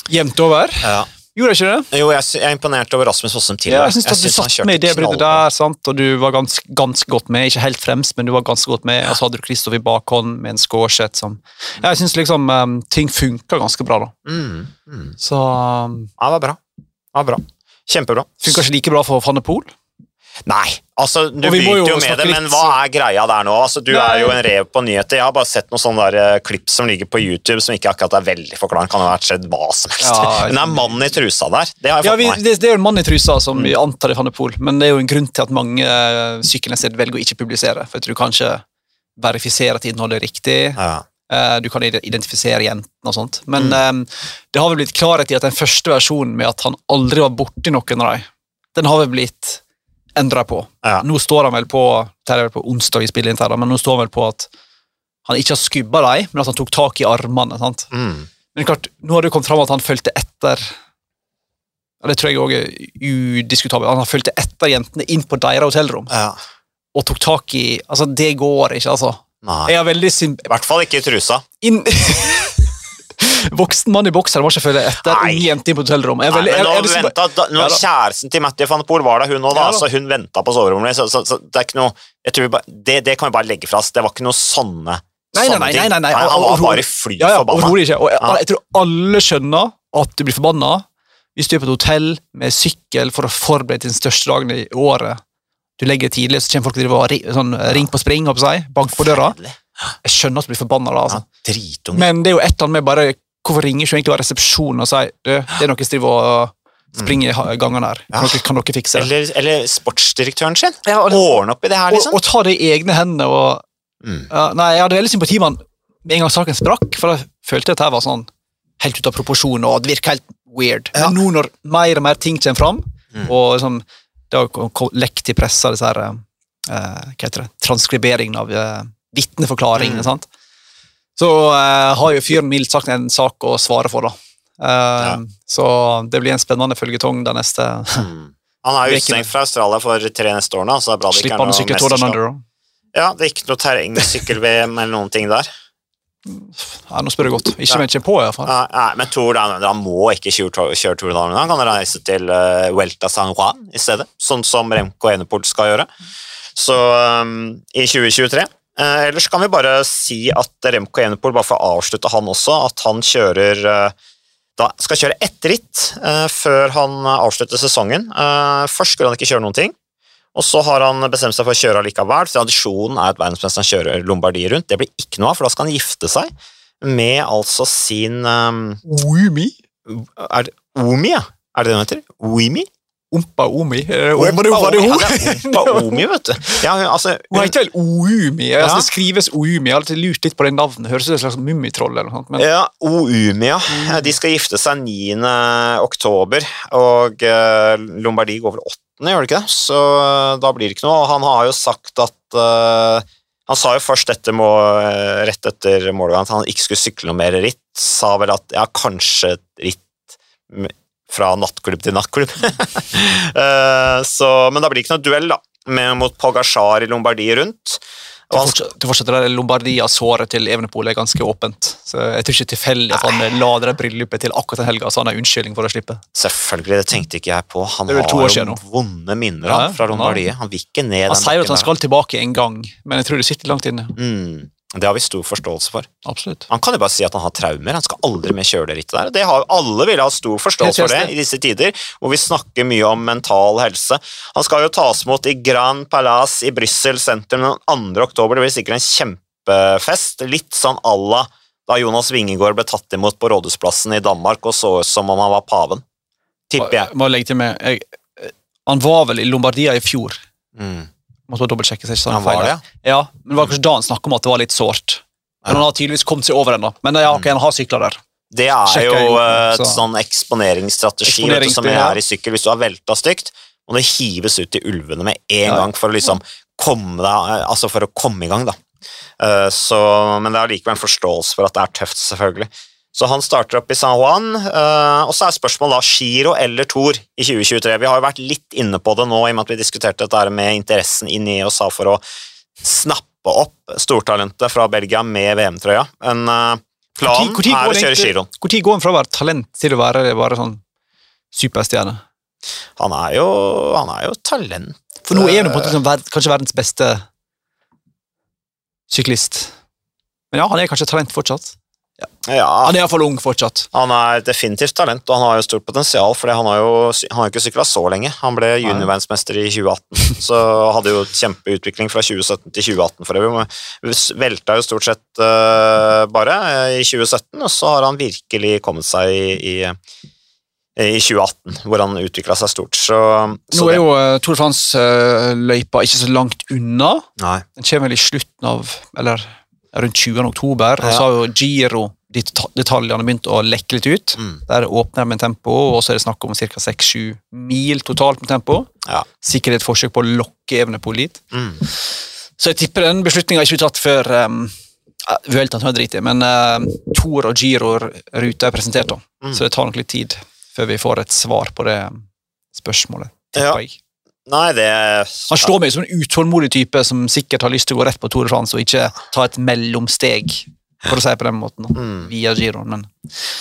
Jevnt over. Ja. Gjorde jeg ikke det? Jo, jeg, jeg er imponert over Rasmus Fossum Ja, jeg at Du satt med i det bruddet der, sant? og du var ganske, ganske godt med. Ikke helt fremst, men du var ganske godt med. Og så hadde du Kristoff i bakhånd med en skårsett som Ja, Jeg syns liksom um, ting funka ganske bra, da. Mm, mm. Så um, Ja, det var bra. Det var bra. Kjempebra. funka ikke like bra for Van de Poel. Nei, altså du begynte jo jo med det, litt- men hva er greia der nå? Altså, du Nei. er jo en rev på nyheter. Jeg har bare sett noen sånne der, uh, klipp som ligger på YouTube som ikke akkurat er veldig forklarende. Kan ha vært skjedd hva som helst. Ja, men det er mannen i trusa der. Det har jeg Ja, fått med meg. det, det er jo en mann i trusa som vi antar er de men det er jo en grunn til at mange uh, sykkelnettsteder velger å ikke publisere. For jeg tror kanskje verifisere at innholdet er riktig. Ja. Uh, Du kan identifisere jentene og sånt. Men Mm. eh, det har vel blitt klarhet i at den første versjonen med at han aldri var borti noen av dem, den har vel blitt endra på. Ja. Nå står han vel på det er vel på onsdag vi spiller inn her, men nå står han vel på at han ikke har skubba dem, men at han tok tak i armene. sant? Mm. Men klart, nå har det kommet fram at han fulgte etter og Det tror jeg òg er udiskutabelt. Han har fulgte etter jentene inn på deres hotellrom ja. og tok tak i Altså, det går ikke, altså. Nei. Jeg har veldig I hvert fall ikke i trusa. inn Voksen mann i bokser var ikke følge etter Nei. ung jente på hotellrommet. Nei, men nå jeg- ventet, da, når Ja. Kjæresten til Matty van Poel var der, hun òg, da. Ja da. så hun venta på soverommet. Så, så, så det er ikke noe bare, det, det kan vi bare legge fra oss. Det var ikke noe sånne, Nei, nei, nei, nei, nei, Han var bare fly Ja, ja, forbanna. ikke. Og jeg, jeg tror alle skjønner at du blir forbanna hvis du er på et hotell med sykkel for å forberede din den største dagen i året. Du legger tidlig, så kommer folk til å drive sånn, ring på spring, opp seg, bank på døra. Jeg skjønner at du blir forbanna da, altså. Ja, Men det er jo et eller annet med bare Hvorfor ringer ikke egentlig resepsjonen og sier du, det er noe som driver og springer i gangene her. Kan, Ja. dere, kan dere fikse det? Eller, eller sportsdirektøren sin. Ja, og- Ordne opp i det her, liksom. og ta det i egne hender og Mm. ja, Nei, jeg hadde veldig sympati med han med en gang saken sprakk, for jeg følte at dette var sånn helt ut av proporsjon, og det virker helt weird. Ja. Men nå når mer og mer ting kommer fram, Mm. og liksom, det har lekt i pressa, disse her, eh, hva heter det, transkriberingen av uh, vitneforklaringene, Mm. sant? Så uh, har jo fyren mildt sagt en sak å svare for, da. Eh, Så det blir en spennende følgetong den neste Mm. Han er utestengt fra Australia for tre neste år da, så det er bra det ikke er noe mesterskap. Ja, det er ikke noe terrengsykkel-VM eller noen ting der. Ja, nå spør du godt. Ikke Ja. kommer på, iallfall. Nei, nei, men Tour Down han må ikke kjøre, kjøre Tour Down Han kan reise til uh, Vuelta San Juan i stedet, sånn som Remco Enepool skal gjøre. Så um, i 2023. Eh, ellers kan vi bare si at Remco Enepol, bare for å avslutte han også, at han kjører eh, da skal kjøre ett ritt eh, før han avslutter sesongen. Eh, først skulle han ikke kjøre noen ting, og så har han bestemt seg for å kjøre allikevel. Tradisjonen er at verdensmesteren kjører Lombardie rundt. Det blir ikke noe av, for da skal han gifte seg med altså sin um, Umi? Er det Omi, ja? Er det det hun heter? Oimi? Ompa Omi? Ompa Var det, var det hun? Ompa Omi, vet du. Ja, altså, Hun heter vel Oumi? Altså, det skrives Oumi. Jeg har alltid lurt litt på det navnet. Høres ut som et slags mummitroll eller noe sånt. Men ja, Oumi, ja. De skal gifte seg 9. oktober, og eh, Lombardie går vel 8., gjør det ikke det? Så eh, da blir det ikke noe. Han har jo sagt at uh, Han sa jo først dette må, eh, rett etter målgangen at han ikke skulle sykle noe mer ritt. Sa vel at ja, kanskje ritt fra nattklubb til nattklubb. Eh, så, men da blir det ikke noe duell, da, med, mot Pogasjar i Lombardie rundt. Du det der Lombardia-såret til Evenepool er ganske åpent. Så Jeg tror ikke tilfeldig at han la det bryllupet til akkurat den helga, så han har unnskyldning for å slippe. selvfølgelig, det tenkte ikke jeg på. Han har jo vonde minner Ja, han, fra han. Han vil ikke ned Han sier at han skal tilbake en gang, men jeg tror det sitter langt inne. Mm. Det har vi stor forståelse for. Absolutt. Han kan jo bare si at han har traumer. Han skal aldri mer kjøre det rittet der. Det har, alle vil ha stor forståelse for det i disse tider, hvor vi snakker mye om mental helse. Han skal jo tas imot i Grand Palace i Brussel sentrum den 2. oktober. Det blir sikkert en kjempefest. Litt sånn à la da Jonas Wingegård ble tatt imot på Rådhusplassen i Danmark og så ut som om han var paven. Tipper jeg. Må legge til meg, jeg, Han var vel i Lombardia i fjor. Mm. Måtte bare dobbeltsjekke. så jeg ikke sa noe feil var der. det, Ja, men det var kanskje da han snakket om at det var litt sårt. Men han har tydeligvis kommet seg over ennå. Men ja, ok, han har sykler der. Det er Sjekker jo eh, et så- sånn eksponeringsstrategi vet du, som Eksponeringsspill, ja. er i sykkel. Hvis du har velta stygt, må det hives ut til ulvene med en Ja. gang for å liksom komme deg, altså for å komme i gang. da. Eh, Så, men det er likevel en forståelse for at det er tøft, selvfølgelig. Så han starter opp i San Juan, eh, og så er spørsmålet da Giro eller Tour i 2023. Vi har jo vært litt inne på det nå i og med at vi diskuterte dette med interessen inn i USA for å snappe opp stortalentet fra Belgia med VM-trøya. Men eh, planen Hvor tid- hvor tid er å kjøre Giro giroen. Tid går han fra å være talent til å være bare sånn superstjerne? Han er jo, han er jo talent. For nå er han på en måte liksom kanskje verdens beste syklist. Men ja, han er kanskje talent fortsatt. Ja, Han er iallfall ung fortsatt. han er definitivt talent, og han har jo stort potensial, for han har jo han har ikke sykla så lenge. Han ble juniorverdensmester i 2018, så hadde jo kjempeutvikling fra 2017 til 2018 for øvrig. Velta jo stort sett uh, bare eh, i 2017, og så har han virkelig kommet seg i, i, i 2018, hvor han utvikla seg stort. Så, så Nå er jo uh, Tour de France-løypa ikke så langt unna. Nei. Den kommer vel i slutten av Eller rundt 20. oktober. Og så har jo Giro-detaljene begynt å lekke litt ut. Mm. Der åpner de med tempo, og så er det snakk om ca. 6-7 mil totalt med tempo. Ja. Sikkert et forsøk på å lokke Evenepool dit. Mm. Så jeg tipper den beslutninga ikke blir tatt før um, Vueltaen drit i, men uh, Tor og Giro-ruta er presentert, da. Mm. Så det tar nok litt tid før vi får et svar på det spørsmålet. Ja. tipper jeg. Nei, det Han slår meg som en utålmodig type som sikkert har lyst til å gå rett på Tour de France og ikke ta et mellomsteg, for å si det på den måten, Mm. via Giroen. Men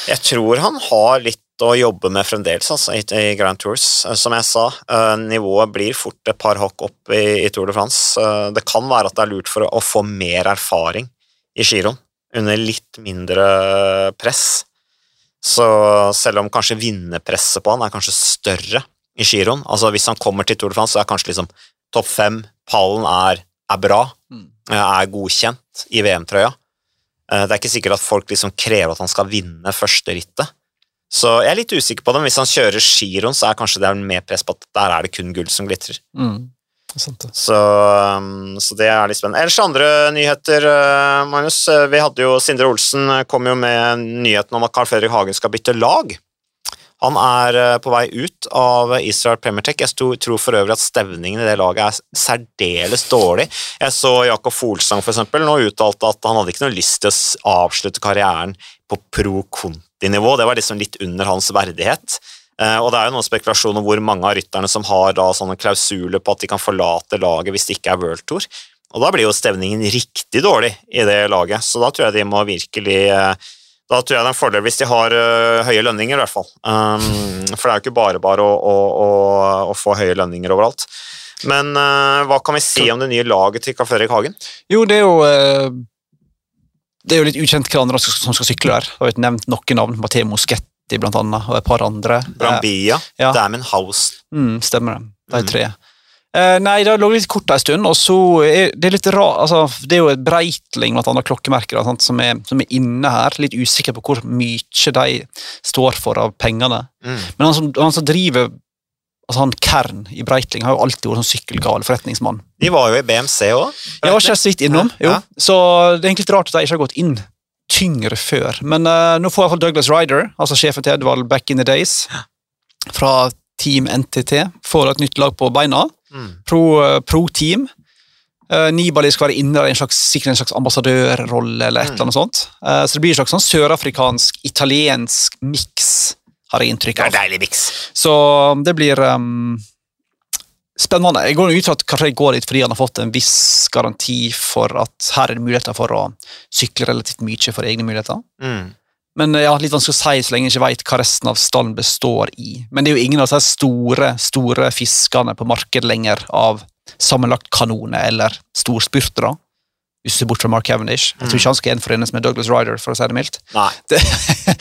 Jeg tror han har litt å jobbe med fremdeles altså, i, i Grand Tours. Eh, Som jeg sa, eh, nivået blir fort et par hakk opp i, i Tour de France. Eh, det kan være at det er lurt for å, å få mer erfaring i giroen, under litt mindre press. Så selv om kanskje vinnerpresset på han er kanskje større i giroen, altså hvis han kommer til Tour de France, så er kanskje liksom topp fem, pallen er, er bra, Mm. er godkjent i VM-trøya. Eh, Det er ikke sikkert at folk liksom krever at han skal vinne første rittet. Så jeg er litt usikker på det, men hvis han kjører giroen, så er kanskje det mer press på at der er det kun gull som glitrer. mm, er. Så, um, så det er litt spennende. Ellers andre nyheter, uh, Magnus. Uh, Vi hadde jo Sindre Olsen kom jo med nyheten om at Carl Fredrik Hagen skal bytte lag. Han er uh, på vei ut av Israel Premier Tech. Jeg tror for øvrig at stevningen i det laget er særdeles dårlig. Jeg så Jakob Folsang for eksempel, nå uttalte at han hadde ikke noe lyst til å avslutte karrieren på pro conti-nivå. Det var liksom litt under hans verdighet. Eh, og det er jo noen spekulasjoner hvor mange av rytterne som har da sånne klausuler på at de kan forlate laget hvis det ikke er World Tour. Og da blir jo stevningen riktig dårlig i det laget, så da tror jeg de må virkelig eh, Da tror jeg det er en fordel hvis de har uh, høye lønninger, i hvert fall. Um, for det er jo ikke bare bare å, å, å, å få høye lønninger overalt. Men uh, hva kan vi si om det nye laget til Karl Fredrik Hagen? Jo, det er jo uh, Det er jo litt ukjent hvem andre som skal- sykle der. Jeg har jo nevnt noen navn. Matheo Moschetti blant annet, og et par andre. Brambia, ja. Damon House. Mm, stemmer det. De Mm. Eh, nei, det ligget litt kort en stund, og så er det litt rart altså, Det er jo et Breitling, blant annet klokkemerker, sant, som, er, som er inne her. Litt usikker på hvor mye de står for av pengene. Mm. Men han som, han som driver altså han Kern i Breitling har jo alltid vært sånn sykkelgal forretningsmann. De var jo i BMC òg. Jeg var ikke så vidt innom, jo. ja. Så det er egentlig litt rart at de ikke har gått inn tyngre før. Men uh, nå får iallfall Douglas Ryder, altså sjefen til Edvald back in the days, fra Team NTT, får et nytt lag på beina. Mm. Pro, eh, pro team. Uh, Nibali skal være inne i en slags, sikkert en slags ambassadørrolle, eller et Mm. eller annet sånt. Uh, så det blir en slags sånn sørafrikansk, italiensk miks, har jeg inntrykk av. Det er en deilig miks. Så det blir um, spennende. Jeg går ut fra at Carrey går dit fordi han har fått en viss garanti for at her er det muligheter for å sykle relativt mye for egne muligheter. Mm. Men ja, litt vanskelig å si så lenge jeg ikke vet hva resten av stallen består i. Men det er jo ingen av de store store fiskene på markedet lenger av sammenlagt kanoner eller storspurtere. hvis du ser bort fra Mark Cavendish. Jeg tror ikke han skal gjenforenes med Douglas Ryder, for å si det mildt. Nei. Det,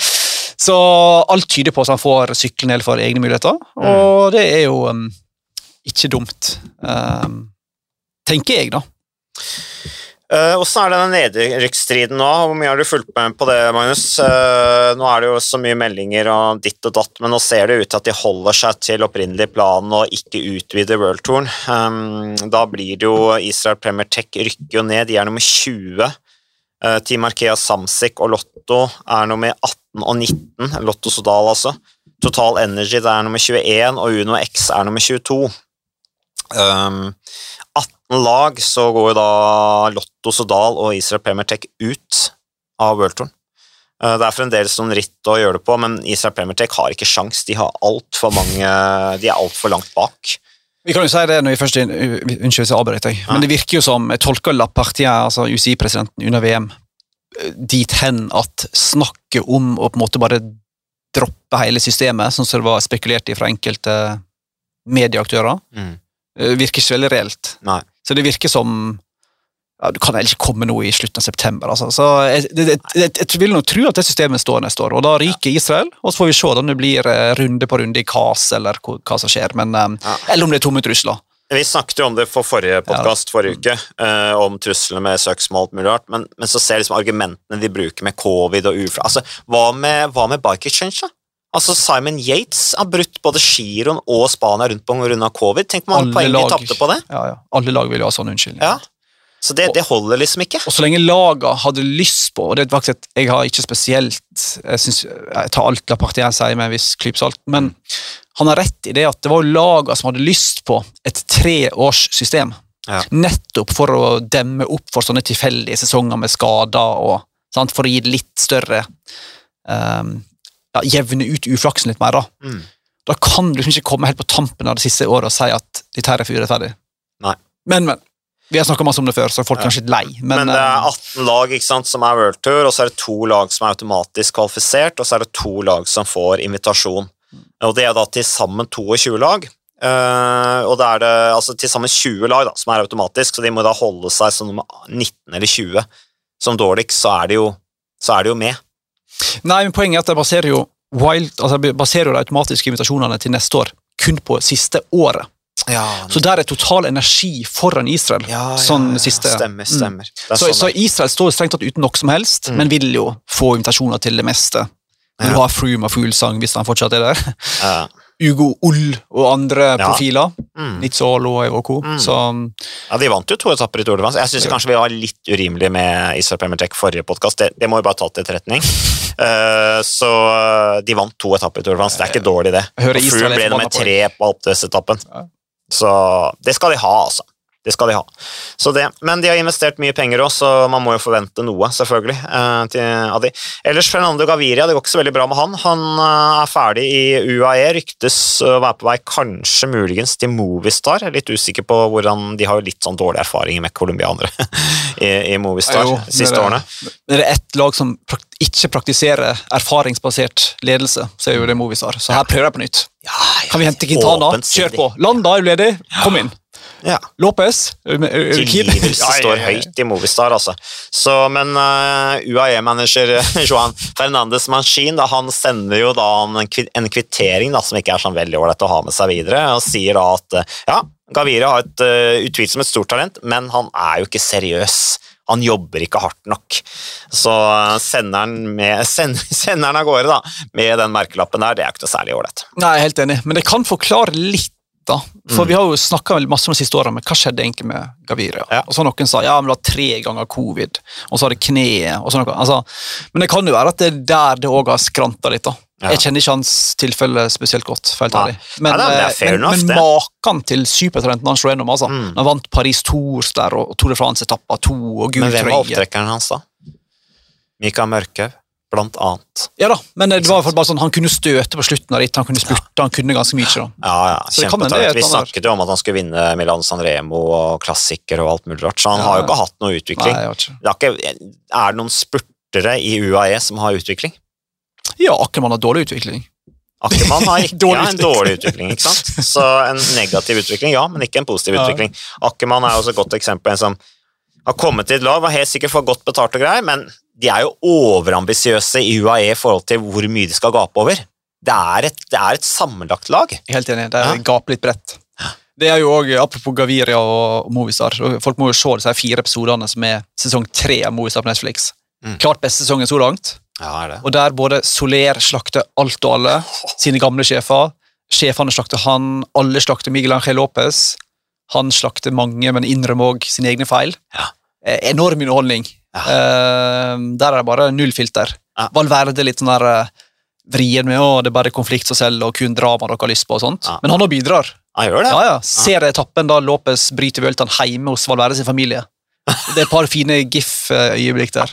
så alt tyder på at han får sykkelen eller for egne muligheter, og det er jo um, ikke dumt. Um, tenker jeg, da. Uh, Åssen er denne nedrykksstriden nå? Hvor mye har du fulgt med på det, Magnus? Uh, nå er det jo så mye meldinger og ditt og datt, men nå ser det ut til at de holder seg til opprinnelig plan og ikke utvider World Touren. Um, da blir det jo Israel Premier Tech rykker jo ned, de er nummer 20. Uh, Team Arkea Samsic og Lotto er nummer 18 og 19. Lotto Sodal, altså. Total Energy det er nummer 21, og Uno X er nummer 22. Um, 18 lag så går jo da Lotto Sodal og Israel Premier Tech ut av Worldtouren. Uh, Det er fremdeles noen ritt å gjøre det på, men Israel Premier Tech har ikke sjans. De har alt for mange De er altfor langt bak. Vi kan jo si det når vi først Unnskyld hvis jeg avbryter deg, men det virker jo som Jeg tolker Lapartien, altså UCI-presidenten under VM, eh, dit hen at snakket om å på en måte bare droppe hele systemet, sånn som det var spekulert i fra enkelte medieaktører, Mm. eh, virker ikke veldig reelt. Nei. Så det virker som ja, Du kan vel ikke komme noe i slutten av september. Altså. Så jeg, det, jeg, jeg vil nå tro at det systemet står neste år, og da ryker Israel. Og så får vi se om det blir eh, runde på runde i KAS, eller hva, som skjer. Men, eh, Ja. Eller om det er tomme trusler. Vi snakket jo om det for forrige podkast forrige uke, eh, om truslene med søksmål og alt mulig rart, men, men så ser jeg liksom argumentene de bruker med covid og ufra... altså, Hva med, hva med bike exchange, da? Altså, Simon Yates har brutt både giroen og Spania rundt på grunn av covid. Tenk mange poeng de tapte på det. Ja, ja. Alle lag vil jo ha sånn unnskyldning. Ja. Så det, det holder liksom ikke. Og så lenge laga hadde lyst på, og det er faktisk at jeg har ikke spesielt Jeg, synes, jeg tar alt Lapartien sier med en viss klype salt, men han har rett i det at det var laga som hadde lyst på et treårssystem. Ja. Nettopp for å demme opp for sånne tilfeldige sesonger med skader, og sant, for å gi det litt større ehm, ja, Jevne ut uflaksen litt mer. Da Mm. Da kan du liksom ikke komme helt på tampen av det siste året og si at dette her er for urettferdig. Nei. Men, men. Vi har snakka masse om det før, så folk er kanskje litt lei. Men, Men, det eh, er 18 lag ikke sant, som er World Tour, og så er det to lag som er automatisk kvalifisert, og så er det to lag som får invitasjon. Og Det er da til sammen 22 lag. eh, og det er det altså til sammen 20 lag da, som er automatisk, så de må da holde seg som nummer 19 eller 20. Som dårligst så er de jo, så er de jo med. Nei, men Poenget er at de baserer jo wild, altså baserer jo de automatiske invitasjonene til neste år kun på siste året. Ja, Så der er total energi foran Israel. sånn siste. Stemmer, stemmer. Det er Så, sånn så. Israel står strengt tatt uten noe som helst, Mm. men vil jo få invitasjoner til det meste. Ja. Du har Froome og Fuglesang hvis han fortsatt er der. Ugo Ull og andre Ja. profiler. Mm. Nizzolo og Evo Mm. Så Ja, De vant jo to etapper i Tour de France. Jeg syns kanskje vi var litt urimelige med Israel Premier Tech forrige podkast. Det, det må vi bare ta til etterretning. uh, så eh, de vant to etapper i Tour de France. Det er ikke dårlig, det. Er ble nummer tre på oppdrettsetappen. Ja. Så det skal de ha, altså. Det skal de ha. Så det, men de har investert mye penger òg, så man må jo forvente noe, selvfølgelig. eh, til, av de. Ellers Fernando Gaviria, det går ikke så veldig bra med han. Han eh, er ferdig i UAE, ryktes å være på vei kanskje muligens til Movistar. Jeg er litt usikker på hvordan De har jo litt sånn dårlige erfaringer med colombianere i, i Movistar Jo, de siste det årene. Det er ett lag som ikke praktiserer erfaringsbasert ledelse, så er jo det Movistar. Så her prøver jeg på nytt. Ja, ja, Kan vi hente Quintana? Kjør på! Landa er du ledig, kom inn. Ja. Lopez? Tilgivelse står høyt i Movistar, altså. Så, men uh, UAE-manager Johan Fernandes Manchin da, han sender jo da en, en kvittering da, som ikke er sånn veldig ålreit å ha med seg videre, og sier da at ja, Gavira har et uh, utvilsomt et stort talent, men han er jo ikke seriøs. Han jobber ikke hardt nok. Så sender han, send, sender han av gårde da, med den merkelappen der, det er ikke noe særlig ålreit. Nei, helt enig, men det kan forklare litt. Da. For Mm. Vi har jo snakka masse om de siste årene, men hva skjedde egentlig med Gaviria? Ja. Og så Noen sa ja, men det var tre ganger covid, og så har det kneet og sånn. Altså, men det kan jo være at det er der det òg har skranta litt. da. Ja. Jeg kjenner ikke hans tilfelle spesielt godt. for helt ærlig. Men, er eh, men, enough, men maken til supertalenten han slår gjennom. altså. Mm. Han vant Paris Tours der, og Tour de France-etappa to, og gul Men hvem var opptrekkeren hans da? Mikael Mørkhaug, blant annet. Ja da, men det var i hvert fall bare sånn, han kunne støte på slutten av ritt, han kunne spurte, han kunne ganske mye. da. Ja, ja, Så det det kjempetalent. Vi snakket jo om at han skulle vinne Milan San Remo og klassiker og alt mulig rart, så han Ja, har jo ja. ikke hatt noe utvikling. Nei. Det er, ikke, er det noen spurtere i UAE som har utvikling? Ja, Ackermann har dårlig utvikling. Akkermann har ikke Dårlig ja, en dårlig utvikling, ikke sant? Så en negativ utvikling, ja, men ikke en positiv Ja. utvikling. Akkermann er også et godt eksempel en som Har kommet til et lag, var helt sikkert for godt betalt og greier, men de er jo overambisiøse i UAE i forhold til hvor mye de skal gape over. Det er et, det er et sammenlagt lag. Helt enig. Det er Ja. gap litt bredt. Det er jo også, Apropos Gaviria og Movistar. Folk må jo se disse fire episodene som er sesong tre av Movistar på Netflix. Mm. Klart beste sesongen så langt. Ja, er det. Og der både Soler slakter alt og alle, sine gamle sjefer. Sjefene slakter han, alle slakter Miguel Ángel Lopez. Han slakter mange, men innrømmer òg sine egne feil. Ja. Eh, Enorm underholdning. Ja. Eh, der er det bare null filter. Ja. Valverde litt sånn der eh, vrien med å det er bare konflikt seg selv og kun drama dere har lyst på. og sånt. Ja. Men han òg bidrar. Han gjør det. Ja, ja. Ser etappen da Lopez bryter Vueltaen hjemme hos Valverde sin familie. Det er et par fine GIF-øyeblikk der.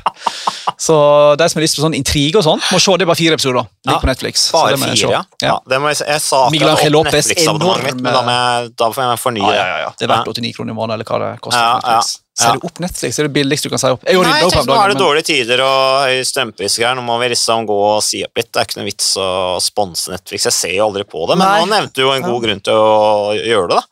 Så de som har lyst på sånn intrige og sånt, må se det er bare fire episoder. Ligger Ja. på Netflix. Bare fire, ja. ja. det må jeg, jeg sa akkurat opp Netflix-abonnementet mitt, men da, må jeg, da får jeg fornye Ja, ja, ja. Det er verdt 89 kroner i måneden, eller hva det koster. Ja, på Netflix. ja, Ser ja. du opp Netflix? Det er det billigst du kan si opp. Jeg Nei, jeg tenkte, nå er det men- dårlige tider og høy strømpris. Nå må vi liksom gå og si opp litt. Det er ikke noe vits å sponse Netflix. Jeg ser jo aldri på det, men Nei. nå nevnte du jo en god grunn til å gjøre det. da.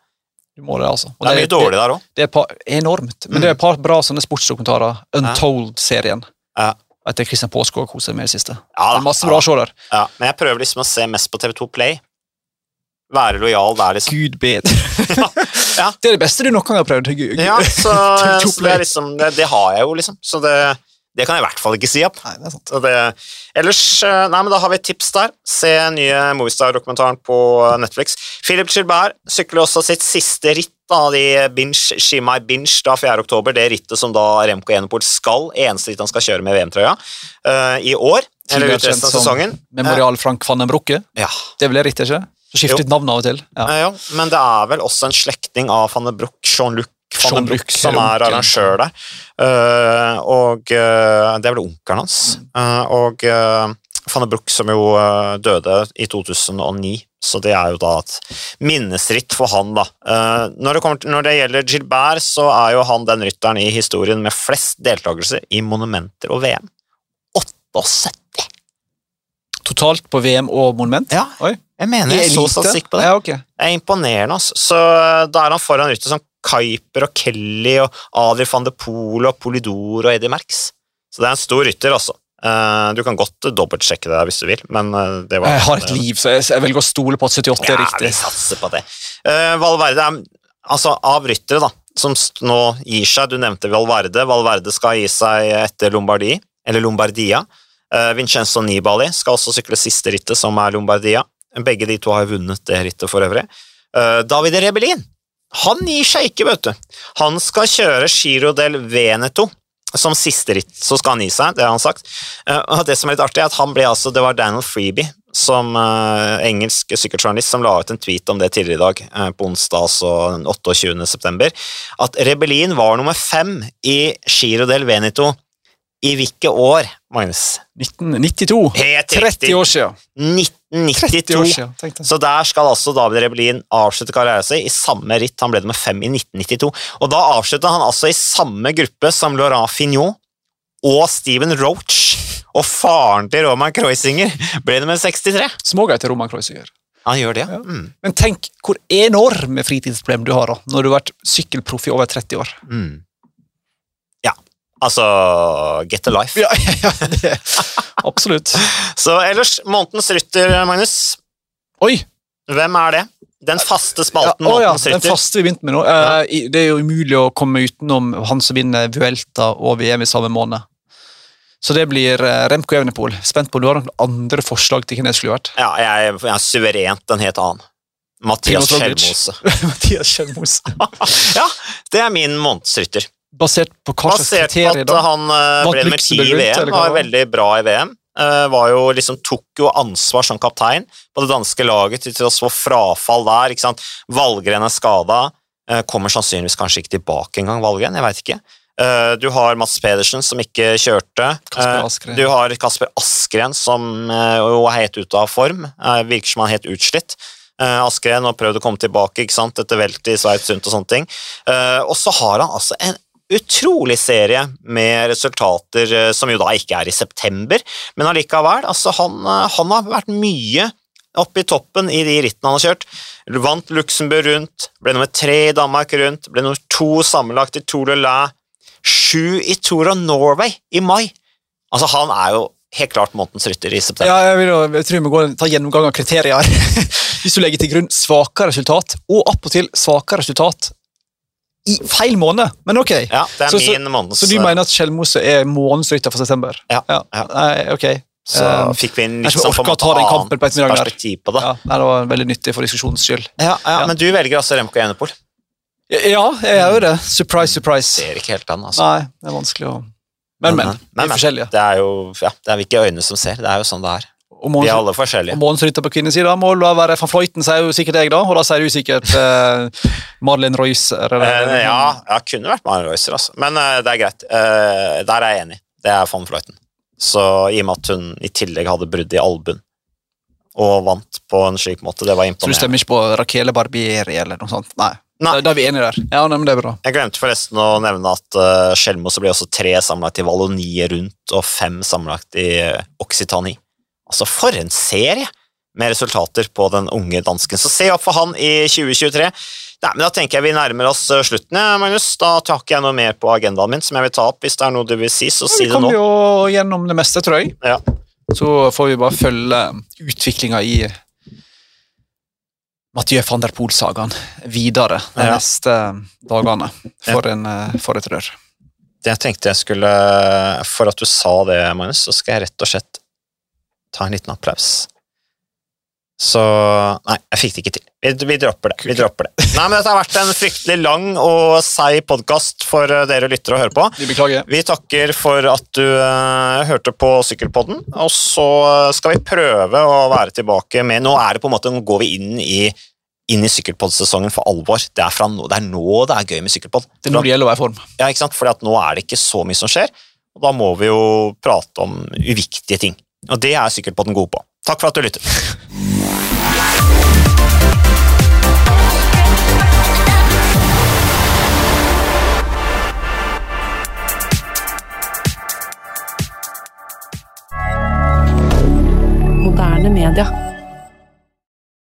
Du må det, altså. Og Det er mye dårlig der òg. Det, det er par, enormt. Men det er et par bra sånne sportsdokumentarer. Untold-serien. Ja. Etter Christian Påsgaard koser seg med i det siste. Ja, Det er masse bra å se der. Ja, men jeg prøver liksom å se mest på TV2 Play. Være lojal der, liksom. Gud bedre. Ja. Det er det beste du noen gang har prøvd. Gud. Ja, så, så det, liksom, det, det har jeg jo, liksom. Så det, det kan jeg i hvert fall ikke si opp. Nei, det er sant. Ellers, eh, nei, men da har vi et tips der. Se nye Movistar-dokumentaren på Netflix. Philip Gilbert sykler også sitt siste ritt, da, de Binge, Shimai Binge, da 4. oktober. Det rittet som da Remco Enepool skal, eneste ritt han skal kjøre med VM-trøya, uh, i år. Eller utresten ut resten av sesongen. Memorial Frank van den Brukke. Ja. Det blir riktig, ikke? Så skifter Jo. navn av og til. Ja. Ja, men det er vel også en slektning av van de Broek, Jean-Luc van Jean de Broek, som er arrangør der. Uh, og uh, det er vel onkelen hans. Uh, og van de Broek som jo døde i 2009, så det er jo da et minnesritt for han, da. Når, det til, når det gjelder Gilbert, så er jo han den rytteren i historien med flest deltakelser i monumenter og VM. 78! Totalt på VM og monument? Ja, Oi. Jeg mener jeg jeg så statistikk på det. Ja, okay. Det er imponerende. Altså. Så eh, Da er han foran rytter som Kuiper og Kelly og Adrian van de Pole og Polidor og Eddie Merckx. Så det er en stor rytter, altså. Eh, Du kan godt dobbeltsjekke det hvis du vil, men eh, det var Jeg har et liv, så jeg, velger å stole på at 78 er Ja, vi satser på det. Valverde er altså av ryttere da, som nå gir seg. Du nevnte Valverde. Valverde skal gi seg etter Lombardi, eller Lombardia. Vincenzo Nibali skal også sykle siste rittet, som er Lombardia. Begge de to har vunnet det rittet for øvrig. Eh, David Rebellin han gir seg ikke, vet du. Han skal kjøre Giro del Veneto som siste ritt. Så skal han gi seg, det har han sagt. Eh, og det som er litt artig, er at han ble altså, det var Daniel Freeby, som eh, engelsk sykkeljournalist, som la ut en tweet om det tidligere i dag, på onsdag, altså 28. september, at Rebellin var nummer fem i Giro del Veneto i hvilke år, Magnus? 1992. Helt 30 år siden. 30 år siden. Så der skal altså David Rebellin avslutte karrieren sin i samme ritt. Han ble nummer fem i 1992. Og da avslutta han altså i samme gruppe som Laurent Fignon og Steven Roach. Og faren til Roman Kreuzinger ble nummer 63. Smågøy til Roman Kreuzinger. Han gjør det. Ja. Mm. Men tenk hvor enorme fritidsproblem du har da, når du har vært sykkelproff i over 30 år. Mm. Ja, altså Get a life. Ja, ja, det, absolutt. Så ellers, månedens rytter, Magnus. Oi! Hvem er det? Den faste Ja, spalten å ja, den faste vi begynte med nå. Ja. det er jo umulig å komme utenom han som vinner Vuelta og VM i samme måned. Så det blir eh, Remco Evenepool. Spent på du har noen andre forslag til hvem det skulle vært. Ja, jeg, jeg er suverent en helt annen. Mathias Kjellmose. Mathias Kjellmose. Ja, det er min månedsrytter. Basert på hva slags kriterier? Basert på at han eh, ble nummer ti i VM, var veldig bra i VM. eh, var jo liksom, tok jo ansvar som kaptein på det danske laget til tross for frafall der. ikke sant? Valgren er skada. kommer sannsynligvis kanskje ikke tilbake engang, Valgren. Jeg veit ikke. Eh, du har Mats Pedersen, som ikke kjørte. Eh, du har Kasper Askren, som eh, jo er helt ute av form. Eh, virker som han er helt utslitt. Eh, Askren har prøvd å komme tilbake ikke sant? etter velt i Sveits rundt og sånne ting. Eh, og så har han altså en utrolig serie med resultater eh, som jo da ikke er i september, men allikevel. Altså han, eh, han har vært mye oppe i toppen i de rittene han har kjørt. Vant Luxembourg rundt, ble nummer tre i Danmark rundt, ble nummer to sammenlagt i Tour de La. Sju i Tour of Norway i mai! Altså, han er jo helt klart månedens rytter i september. Ja, jeg, vil, jeg tror vi må ta gjennomgang av kriterier. Hvis du legger til grunn svakere resultat, og attpåtil svakere resultat i feil måned. Men ok. Ja, det er Så- så- min måneds Så du mener at Skjelmose er månedens rytter for september? Ja, ja. Nei, ok. Så Um, fikk vi en litt sånn på en annen måte perspektiv på det. Ja, det var veldig nyttig for diskusjonens skyld. Ja, ja. Men du velger altså Remco Enepol? Ja, jeg gjør det. Surprise, surprise. Ser ikke helt an, altså. Nei, det er vanskelig å Men, men. det er forskjellige. Det er jo ja, det er hvilke øyne som ser. Det er jo sånn det er. Og Vi er alle forskjellige. og Måns rytter på kvinnesida må la være van Fløyten, sier jo sikkert jeg, da. Og da sier du sikkert eh, Madeleine Reuser. Eller, Eh, ja, jeg kunne vært Maren Reuser, altså. Men eh, det er greit. Eh, der er jeg enig. Det er van Fløyten. Så i og med at hun i tillegg hadde brudd i albuen og vant på en slik måte, det var Så du stemmer ikke på Rakele Barbieri eller noe sånt? Nei. Nei. Da, er vi enige der. Ja, nei, men det er bra. Jeg glemte forresten å nevne at uh, så ble også tre sammenlagt i Valonie rundt og fem sammenlagt i uh, Occitanie. Altså, for en serie med resultater på den unge dansken. Så se opp for han i 2023. Nei, men Da tenker jeg vi nærmer oss uh, slutten, Magnus. Da tar ikke jeg noe mer på agendaen min som jeg vil ta opp. Hvis det er noe du vil si, så si det nå. Vi kommer jo gjennom det meste, tror jeg. Ja. Så får vi bare følge utviklinga i Mathieu van der Poel-sagaen videre de Ja. neste dagene. For, en, eh, for et rør. Det Jeg tenkte jeg skulle For at du sa det, Magnus, så skal jeg rett og slett ta en liten applaus. Så Nei, jeg fikk det ikke til. Vi, vi dropper det. Vi dropper det. Nei, men Dette har vært en fryktelig lang og seig podkast for eh, dere lyttere å høre på. Vi beklager. Vi takker for at du uh, hørte på Sykkelpodden, og så skal vi prøve å være tilbake med Nå er det på en måte, nå går vi inn i, inn i sykkelpoddsesongen for alvor. Det er, fra nå, det er nå det er gøy med sykkelpodd. Det er nå det gjelder å være i form. Ja, ikke sant? Fordi at nå er det ikke så mye som skjer, og da må vi jo prate om uviktige ting. Og det er sikkert på den god på. Takk for at du lyttet. Moderne media.